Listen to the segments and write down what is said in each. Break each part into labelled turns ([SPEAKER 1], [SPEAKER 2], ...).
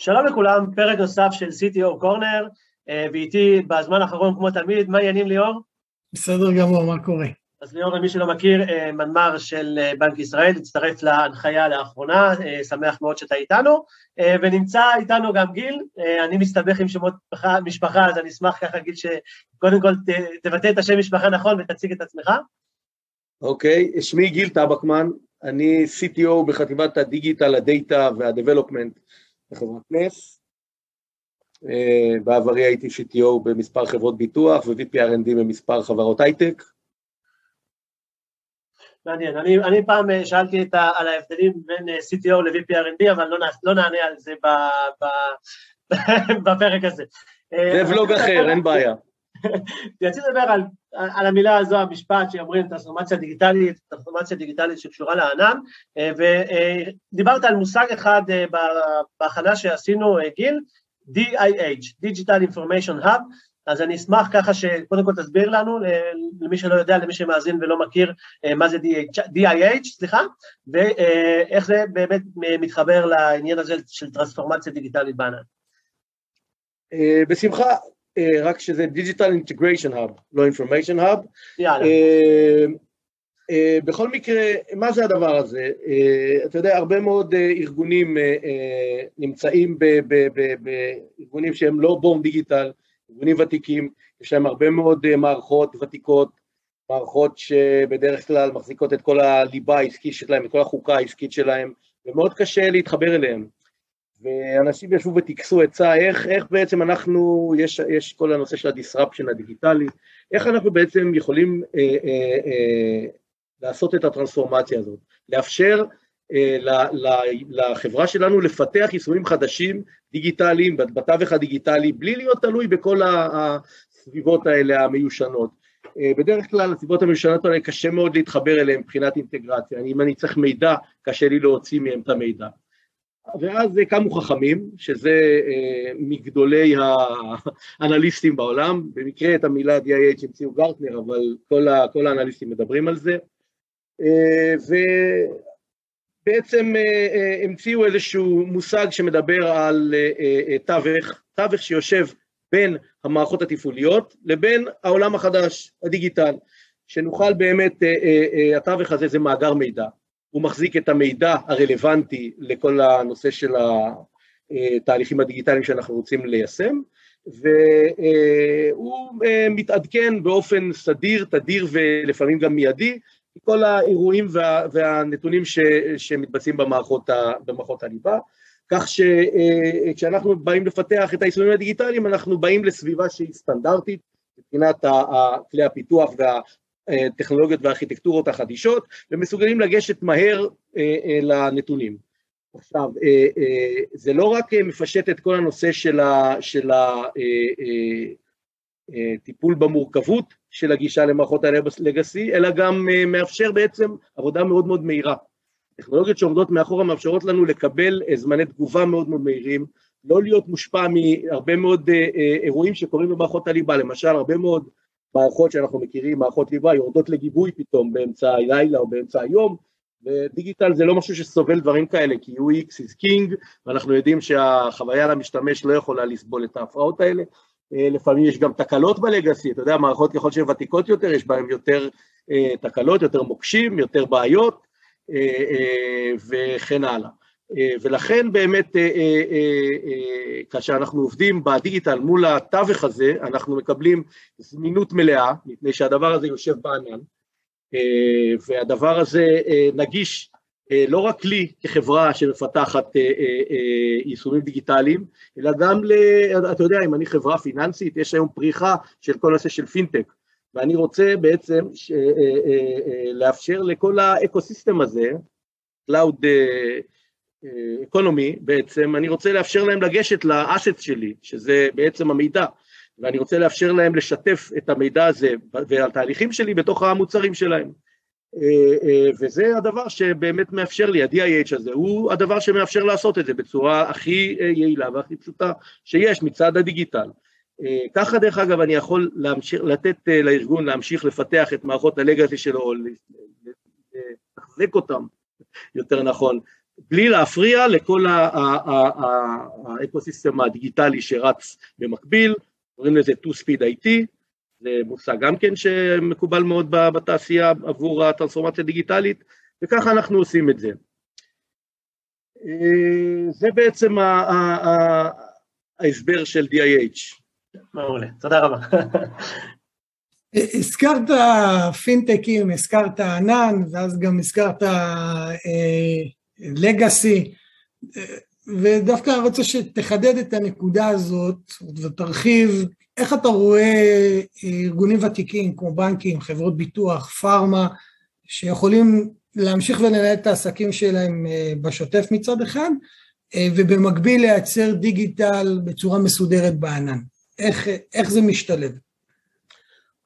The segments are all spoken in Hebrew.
[SPEAKER 1] שלום לכולם, פרק נוסף של CTO קורנר, ואיתי בזמן האחרון כמו תמיד, מה העניינים ליאור?
[SPEAKER 2] בסדר גמור, מה קורה?
[SPEAKER 1] אז ליאור, למי שלא מכיר, מנמ"ר של בנק ישראל, הצטרף להנחיה לאחרונה, שמח מאוד שאתה איתנו, ונמצא איתנו גם גיל, אני מסתבך עם שמות משפחה, אז אני אשמח ככה גיל שקודם כל תבטא את השם משפחה נכון ותציג את עצמך.
[SPEAKER 3] אוקיי, okay, שמי גיל טבקמן, אני CTO בחטיבת הדיגיטל, הדאטה והדבלופמנט בחברת נס. Uh, בעברי הייתי CTO במספר חברות ביטוח ו-VP R&D במספר חברות הייטק.
[SPEAKER 1] מעניין, אני, אני פעם אה, שאלתי את ה, על ההבדלים בין אה, CTO ל-VP R&D, אבל לא, לא נענה על זה ב, ב, בפרק הזה.
[SPEAKER 3] זה ולוג אחר, אין בעיה.
[SPEAKER 1] רציתי לדבר על, על המילה הזו, המשפט שאומרים טרנספורמציה דיגיטלית, טרנספורמציה דיגיטלית שקשורה לענן, ודיברת על מושג אחד בהכנה שעשינו, גיל, DIH, Digital Information Hub, אז אני אשמח ככה שקודם כל תסביר לנו, למי שלא יודע, למי שמאזין ולא מכיר מה זה DIH, סליחה, ואיך זה באמת מתחבר לעניין הזה של טרנספורמציה דיגיטלית בענן.
[SPEAKER 3] בשמחה, רק שזה Digital Integration Hub, לא Information Hub.
[SPEAKER 1] יאללה.
[SPEAKER 3] בכל מקרה, מה זה הדבר הזה? אתה יודע, הרבה מאוד ארגונים נמצאים בארגונים שהם לא בורם דיגיטל, ארגונים ותיקים, יש להם הרבה מאוד מערכות ותיקות, מערכות שבדרך כלל מחזיקות את כל הליבה העסקית שלהם, את כל החוקה העסקית שלהם, ומאוד קשה להתחבר אליהם. ואנשים ישבו וטקסו עצה, איך, איך בעצם אנחנו, יש, יש כל הנושא של הדיסרפשן הדיגיטלי, איך אנחנו בעצם יכולים אה, אה, אה, לעשות את הטרנספורמציה הזאת, לאפשר אה, ל, ל, לחברה שלנו לפתח יישומים חדשים דיגיטליים, בתווך הדיגיטלי, בלי להיות תלוי בכל הסביבות האלה המיושנות. אה, בדרך כלל הסביבות המיושנות האלה קשה מאוד להתחבר אליהן מבחינת אינטגרציה, אם אני צריך מידע, קשה לי להוציא מהם את המידע. ואז קמו חכמים, שזה אה, מגדולי האנליסטים בעולם, במקרה את המילה DIH המציאו גרטנר, אבל כל, ה, כל האנליסטים מדברים על זה, אה, ובעצם אה, המציאו איזשהו מושג שמדבר על תווך, תווך שיושב בין המערכות התפעוליות לבין העולם החדש, הדיגיטל, שנוכל באמת, התווך הזה זה מאגר מידע, הוא מחזיק את המידע הרלוונטי לכל הנושא של התהליכים הדיגיטליים שאנחנו רוצים ליישם, והוא מתעדכן באופן סדיר, תדיר ולפעמים גם מיידי, כל האירועים וה, והנתונים ש, שמתבצעים במערכות, ה, במערכות הליבה, כך שכשאנחנו באים לפתח את היישומים הדיגיטליים, אנחנו באים לסביבה שהיא סטנדרטית מבחינת כלי הפיתוח וה... הטכנולוגיות והארכיטקטורות החדישות, ומסוגלים לגשת מהר אה, אה, לנתונים. עכשיו, אה, זה לא רק מפשט את כל הנושא של הטיפול במורכבות של הגישה למערכות הלגסי, אלא גם מאפשר בעצם עבודה מאוד מאוד מהירה. טכנולוגיות שעומדות מאחורה מאפשרות לנו לקבל זמני תגובה מאוד מאוד מהירים, לא להיות מושפע מהרבה מאוד אירועים שקורים במערכות הליבה, למשל הרבה מאוד מערכות שאנחנו מכירים, מערכות ליבה, יורדות לגיבוי פתאום באמצע הלילה או באמצע היום, ודיגיטל זה לא משהו שסובל דברים כאלה, כי UX is king, ואנחנו יודעים שהחוויה למשתמש לא יכולה לסבול את ההפרעות האלה. אה, לפעמים יש גם תקלות בלגאסי, אתה יודע, מערכות ככל שהן ותיקות יותר, יש בהן יותר אה, תקלות, יותר מוקשים, יותר בעיות, אה, וכן הלאה. אה, ולכן באמת אה, אה, כאשר אנחנו עובדים בדיגיטל מול התווך הזה, אנחנו מקבלים זמינות מלאה, מפני שהדבר הזה יושב בענן, והדבר הזה נגיש לא רק לי כחברה שמפתחת יישומים דיגיטליים, אלא גם, ל, אתה יודע, אם אני חברה פיננסית, יש היום פריחה של כל נושא של פינטק, ואני רוצה בעצם לאפשר לכל האקוסיסטם הזה, Cloud אקונומי בעצם, אני רוצה לאפשר להם לגשת לאסט שלי, שזה בעצם המידע, ואני רוצה לאפשר להם לשתף את המידע הזה והתהליכים שלי בתוך המוצרים שלהם. וזה הדבר שבאמת מאפשר לי, ה-DIH הזה, הוא הדבר שמאפשר לעשות את זה בצורה הכי יעילה והכי פשוטה שיש מצד הדיגיטל. ככה דרך אגב אני יכול להמשיך, לתת לארגון להמשיך לפתח את מערכות הלגאסי שלו, לתחזק אותם יותר נכון, בלי להפריע לכל האקוסיסטם הדיגיטלי שרץ במקביל, קוראים לזה 2-Speed IT, זה מושג גם כן שמקובל מאוד בתעשייה עבור הטרנספורמציה הדיגיטלית, וככה אנחנו עושים את זה. אה, זה בעצם ההסבר של DIH.
[SPEAKER 1] מעולה, תודה רבה.
[SPEAKER 2] הזכרת פינטקים, הזכרת ענן, ואז גם הזכרת לגאסי, אה, ודווקא רוצה שתחדד את הנקודה הזאת ותרחיב איך אתה רואה ארגונים ותיקים כמו בנקים, חברות ביטוח, פארמה, שיכולים להמשיך ולנהל את העסקים שלהם אה, בשוטף מצד אחד, אה, ובמקביל לייצר דיגיטל בצורה מסודרת בענן. איך, איך זה משתלב?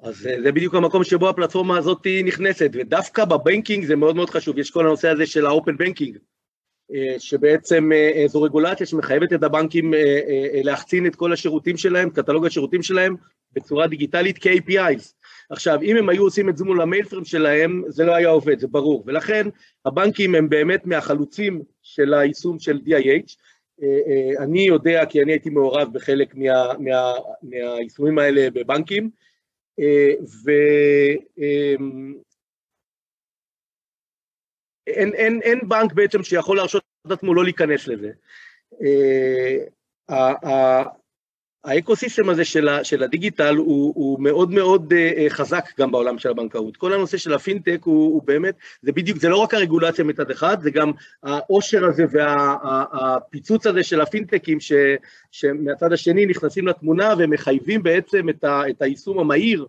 [SPEAKER 3] אז אה, זה בדיוק המקום שבו הפלטפורמה הזאת נכנסת, ודווקא בבנקינג זה מאוד מאוד חשוב, יש כל הנושא הזה של האופן בנקינג, שבעצם זו רגולציה שמחייבת את הבנקים להחצין את כל השירותים שלהם, קטלוג השירותים שלהם, בצורה דיגיטלית כ-APIs. עכשיו, אם הם היו עושים את זה מול המיילפרם שלהם, זה לא היה עובד, זה ברור. ולכן הבנקים הם באמת מהחלוצים של היישום של DIH. אה, אה, אני יודע, כי אני הייתי מעורב בחלק מה, מה, מהיישומים האלה בבנקים, אה, ואין אין, אין בנק בעצם שיכול להרשות את עצמו לא להיכנס לזה. האקוסיסטם הזה של, ה, של הדיגיטל הוא, הוא מאוד מאוד uh, חזק גם בעולם של הבנקאות. כל הנושא של הפינטק הוא, הוא באמת, זה בדיוק, זה לא רק הרגולציה מצד אחד, זה גם העושר הזה והפיצוץ וה, הזה של הפינטקים ש, שמהצד השני נכנסים לתמונה ומחייבים בעצם את, ה, את היישום המהיר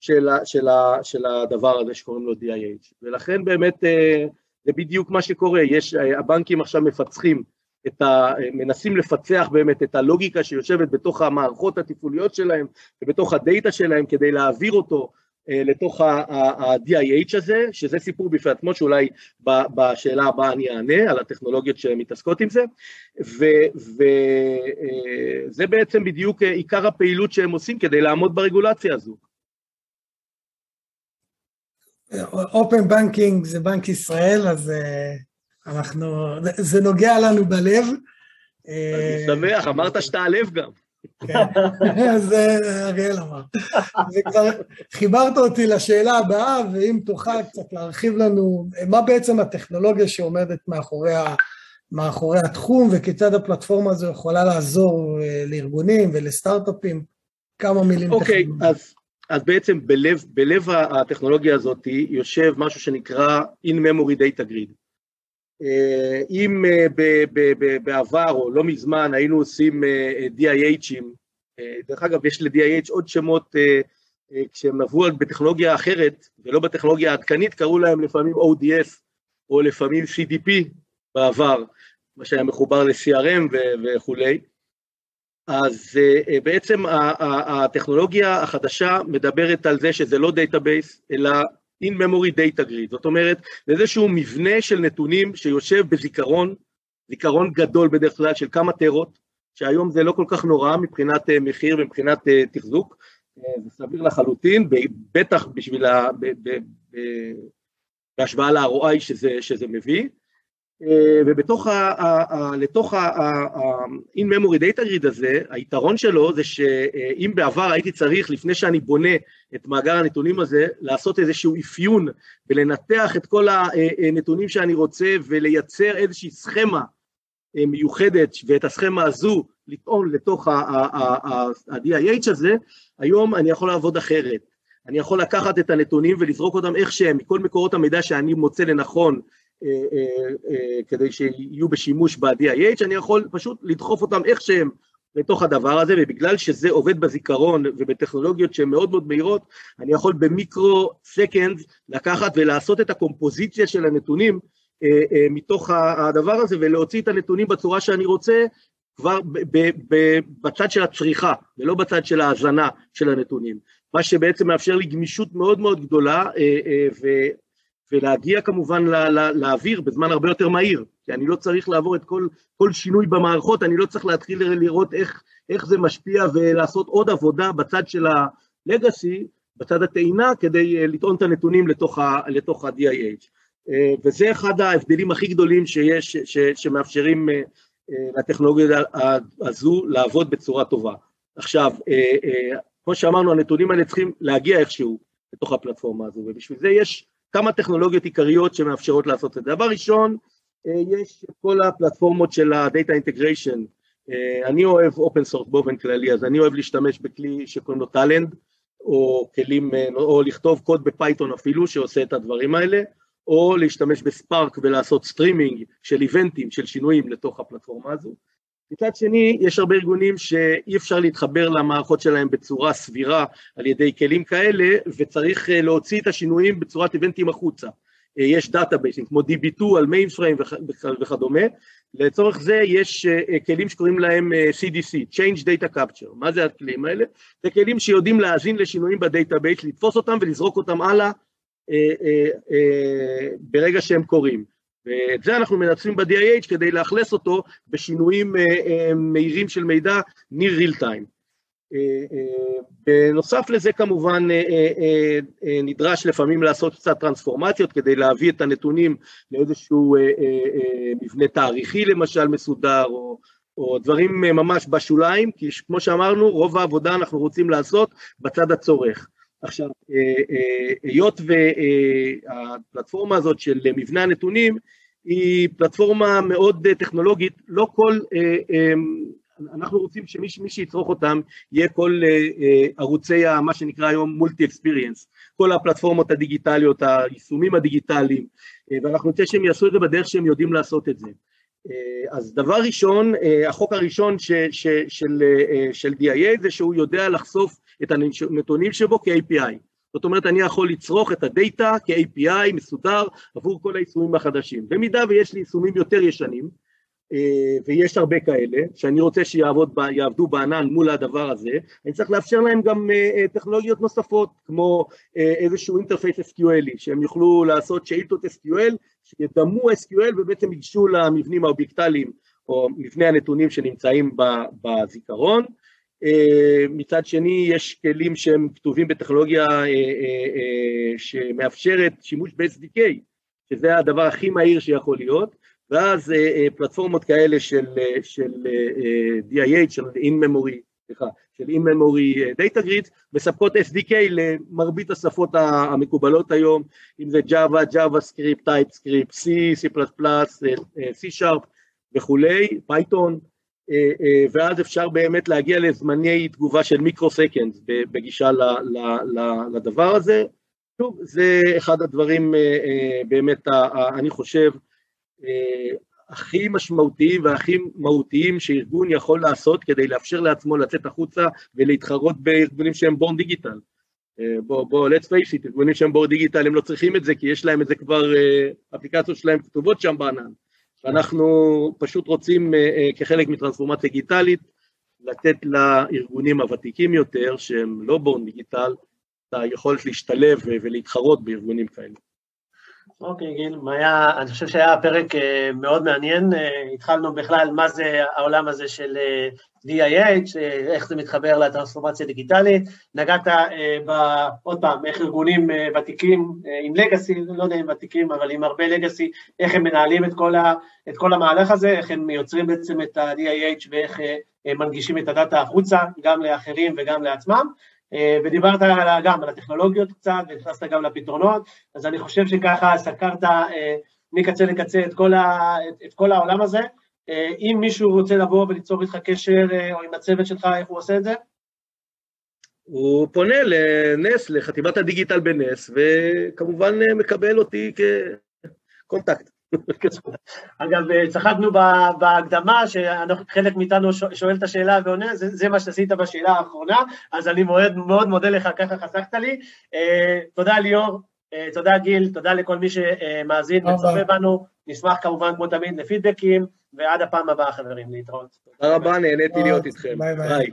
[SPEAKER 3] של, ה, של, ה, של הדבר הזה שקוראים לו DIH. ולכן באמת uh, זה בדיוק מה שקורה, יש, הבנקים עכשיו מפצחים את ה... מנסים לפצח באמת את הלוגיקה שיושבת בתוך המערכות התפעוליות שלהם ובתוך הדאטה שלהם כדי להעביר אותו אה, לתוך ה-DIH הזה, שזה סיפור בפני עצמו שאולי בשאלה הבאה אני אענה על הטכנולוגיות שמתעסקות עם זה, וזה אה, בעצם בדיוק אה, עיקר הפעילות שהם עושים כדי לעמוד ברגולציה הזו.
[SPEAKER 2] אופן בנקינג זה בנק ישראל, אז אנחנו, זה נוגע לנו בלב.
[SPEAKER 3] אני שמח, אמרת שאתה הלב גם.
[SPEAKER 2] כן, זה אריאל אמר. וכבר חיברת אותי לשאלה הבאה, ואם תוכל קצת להרחיב לנו, מה בעצם הטכנולוגיה שעומדת מאחורי, מאחורי התחום, וכיצד הפלטפורמה הזו יכולה לעזור אה, לארגונים ולסטארט-אפים? כמה מילים
[SPEAKER 3] אוקיי, okay, אז, אז בעצם בלב, בלב הטכנולוגיה הזאת יושב משהו שנקרא In-Memory Data Grid. אה, אם אה, בעבר או לא מזמן היינו עושים אה, DIH ים, דרך אגב יש ל-DIH עוד שמות כשהם עברו בטכנולוגיה אחרת ולא בטכנולוגיה העדכנית קראו להם לפעמים ODS או לפעמים CDP בעבר, מה שהיה מחובר ל-CRM וכולי, אז בעצם הטכנולוגיה החדשה מדברת על זה שזה לא דאטאבייס אלא in-memory data grid, זאת אומרת, זה איזשהו מבנה של נתונים שיושב בזיכרון, זיכרון גדול בדרך כלל של כמה טרות, שהיום זה לא כל כך נורא מבחינת אה, מחיר ומבחינת אה, תחזוק, אה, זה סביר לחלוטין, בטח בשביל, ה, בהשוואה ל-ROI שזה, שזה מביא, אה, ובתוך ה... ה, לתוך ה-in-memory data grid הזה, היתרון שלו זה שאם בעבר הייתי צריך, לפני שאני בונה את מאגר הנתונים הזה, לעשות איזשהו אפיון ולנתח את כל הנתונים שאני רוצה ולייצר איזושהי סכמה אה, מיוחדת, ואת הסכמה הזו לטעון לתוך ה-DIH הזה, היום אני יכול לעבוד אחרת. אני יכול לקחת את הנתונים ולזרוק אותם איך שהם, מכל מקורות המידע שאני מוצא לנכון אה, אה, אה, כדי שיהיו בשימוש ב-DIH, אני יכול פשוט לדחוף אותם איך שהם לתוך הדבר הזה, ובגלל שזה עובד בזיכרון ובטכנולוגיות שהן מאוד מאוד מהירות, אני יכול במיקרו סקנד לקחת ולעשות את הקומפוזיציה של הנתונים מתוך הדבר הזה ולהוציא את הנתונים בצורה שאני רוצה כבר בצד של הצריכה ולא בצד של ההאזנה של הנתונים, מה שבעצם מאפשר לי גמישות מאוד מאוד גדולה ולהגיע כמובן לאוויר בזמן הרבה יותר מהיר, כי אני לא צריך לעבור את כל, כל שינוי במערכות, אני לא צריך להתחיל לראות איך, איך זה משפיע ולעשות עוד עבודה בצד של ה-legacy, בצד הטעינה, כדי אה, לטעון את הנתונים לתוך ה-DIH. וזה אחד ההבדלים הכי גדולים שיש, ש, שמאפשרים לטכנולוגיה הזו לעבוד בצורה טובה. עכשיו, כמו שאמרנו, הנתונים האלה צריכים להגיע איכשהו לתוך הפלטפורמה הזו, ובשביל זה יש כמה טכנולוגיות עיקריות שמאפשרות לעשות את זה. דבר ראשון, יש את כל הפלטפורמות של ה-Data Integration. אני אוהב open source באופן כללי, אז אני אוהב להשתמש בכלי שקוראים לו Talend, או כלים, או לכתוב קוד ב Python אפילו, שעושה את הדברים האלה, או להשתמש ב Spark ולעשות סטרימינג של event ים, של שינויים לתוך הפלטפורמה הזו. מצד שני, יש הרבה ארגונים שאי אפשר להתחבר למערכות שלהם בצורה סבירה על ידי כלים כאלה, וצריך להוציא את השינויים בצורת event ים החוצה. יש דאטאבייסים כמו DB2 על mainframe וכדומה, לצורך זה יש כלים שקוראים להם CDC, Change Data Capture, מה זה הכלים האלה? זה כלים שיודעים להאזין לשינויים בדאטאבייס, לתפוס אותם ולזרוק אותם הלאה ברגע שהם קורים. ואת זה אנחנו מנצלים ב-DIH כדי לאכלס אותו בשינויים מהירים של מידע near real time. בנוסף לזה כמובן נדרש לפעמים לעשות קצת טרנספורמציות כדי להביא את הנתונים לאיזשהו מבנה תאריכי למשל מסודר או, או דברים ממש בשוליים, כי כמו שאמרנו רוב העבודה אנחנו רוצים לעשות בצד הצורך. עכשיו, היות והפלטפורמה הזאת של מבנה הנתונים היא פלטפורמה מאוד טכנולוגית, לא כל אנחנו רוצים שמי שיצרוך אותם יהיה כל ערוצי מה שנקרא היום מולטי אקספיריאנס, כל הפלטפורמות הדיגיטליות, היישומים הדיגיטליים, ואנחנו רוצה שהם יעשו את זה בדרך שהם יודעים לעשות את זה. אז דבר ראשון, החוק הראשון ש, ש, של, של DIA זה שהוא יודע לחשוף את הנתונים שבו כ-API. זאת אומרת, אני יכול לצרוך את הדאטה כ-API מסודר עבור כל היישומים החדשים. במידה ויש לי יישומים יותר ישנים, ויש הרבה כאלה, שאני רוצה שיעבדו בענן מול הדבר הזה, אני צריך לאפשר להם גם טכנולוגיות נוספות, כמו איזשהו interface SQL י, שהם יוכלו לעשות שאילתות SQL, שידמו SQL ובעצם ייגשו למבנים האובייקטליים, או מבני הנתונים שנמצאים בזיכרון. מצד שני, יש כלים שהם כתובים בטכנולוגיה שמאפשרת שימוש ב-SDK, שזה הדבר הכי מהיר שיכול להיות, ואז פלטפורמות כאלה של, של DIH, של in-memory, סליחה, של in-memory data grid, מספקות SDK למרבית השפות המקובלות היום, אם זה Java, JavaScript, TypeScript, C, C++, C Sharp וכולי, Python, ואז אפשר באמת להגיע לזמני תגובה של מיקרו-סקנדס בגישה לדבר הזה. שוב, זה אחד הדברים באמת, אני חושב, הכי משמעותיים והכי מהותיים שארגון יכול לעשות כדי לאפשר לעצמו לצאת החוצה ולהתחרות בארגונים שהם בורן דיגיטל. בוא, בוא, let's face it, ארגונים שהם בורן דיגיטל הם לא צריכים את זה כי יש להם את זה כבר, אפליקציות שלהם כתובות שם בענן. אנחנו פשוט רוצים כחלק מטרנספורמציה דיגיטלית לתת לארגונים הוותיקים יותר שהם לא בורן דיגיטל את היכולת להשתלב ולהתחרות בארגונים כאלה.
[SPEAKER 1] אוקיי, גיל, היה, אני חושב שהיה פרק מאוד מעניין, התחלנו בכלל מה זה העולם הזה של DIH, איך זה מתחבר לטרנספורמציה דיגיטלית, נגעת ב, עוד פעם, איך ארגונים ותיקים עם לגאסי, לא יודע אם ותיקים, אבל עם הרבה לגאסי, איך הם מנהלים את כל, ה, את כל המהלך הזה, איך הם יוצרים בעצם את ה-DIH ואיך מנגישים את הדאטה החוצה, גם לאחרים וגם לעצמם. ודיברת גם על הטכנולוגיות קצת, ונכנסת גם לפתרונות, אז אני חושב שככה סקרת מקצה לקצה את כל, ה, את כל העולם הזה. אם מישהו רוצה לבוא וליצור איתך קשר, או עם הצוות שלך, איך הוא עושה את זה?
[SPEAKER 3] הוא פונה לנס, לחטיבת הדיגיטל בנס, וכמובן מקבל אותי כ context.
[SPEAKER 1] אגב, צחקנו בהקדמה, שחלק מאיתנו שואל את השאלה ועונה, זה, זה מה שעשית בשאלה האחרונה, אז אני מאוד, מאוד מודה לך, ככה חסכת לי. תודה ליאור, תודה גיל, תודה לכל מי שמאזין וצופה בנו, נשמח כמובן כמו תמיד לפידבקים, ועד הפעם הבאה חברים, להתראות.
[SPEAKER 3] תודה רבה, נהניתי להיות איתכם.
[SPEAKER 2] ביי ביי.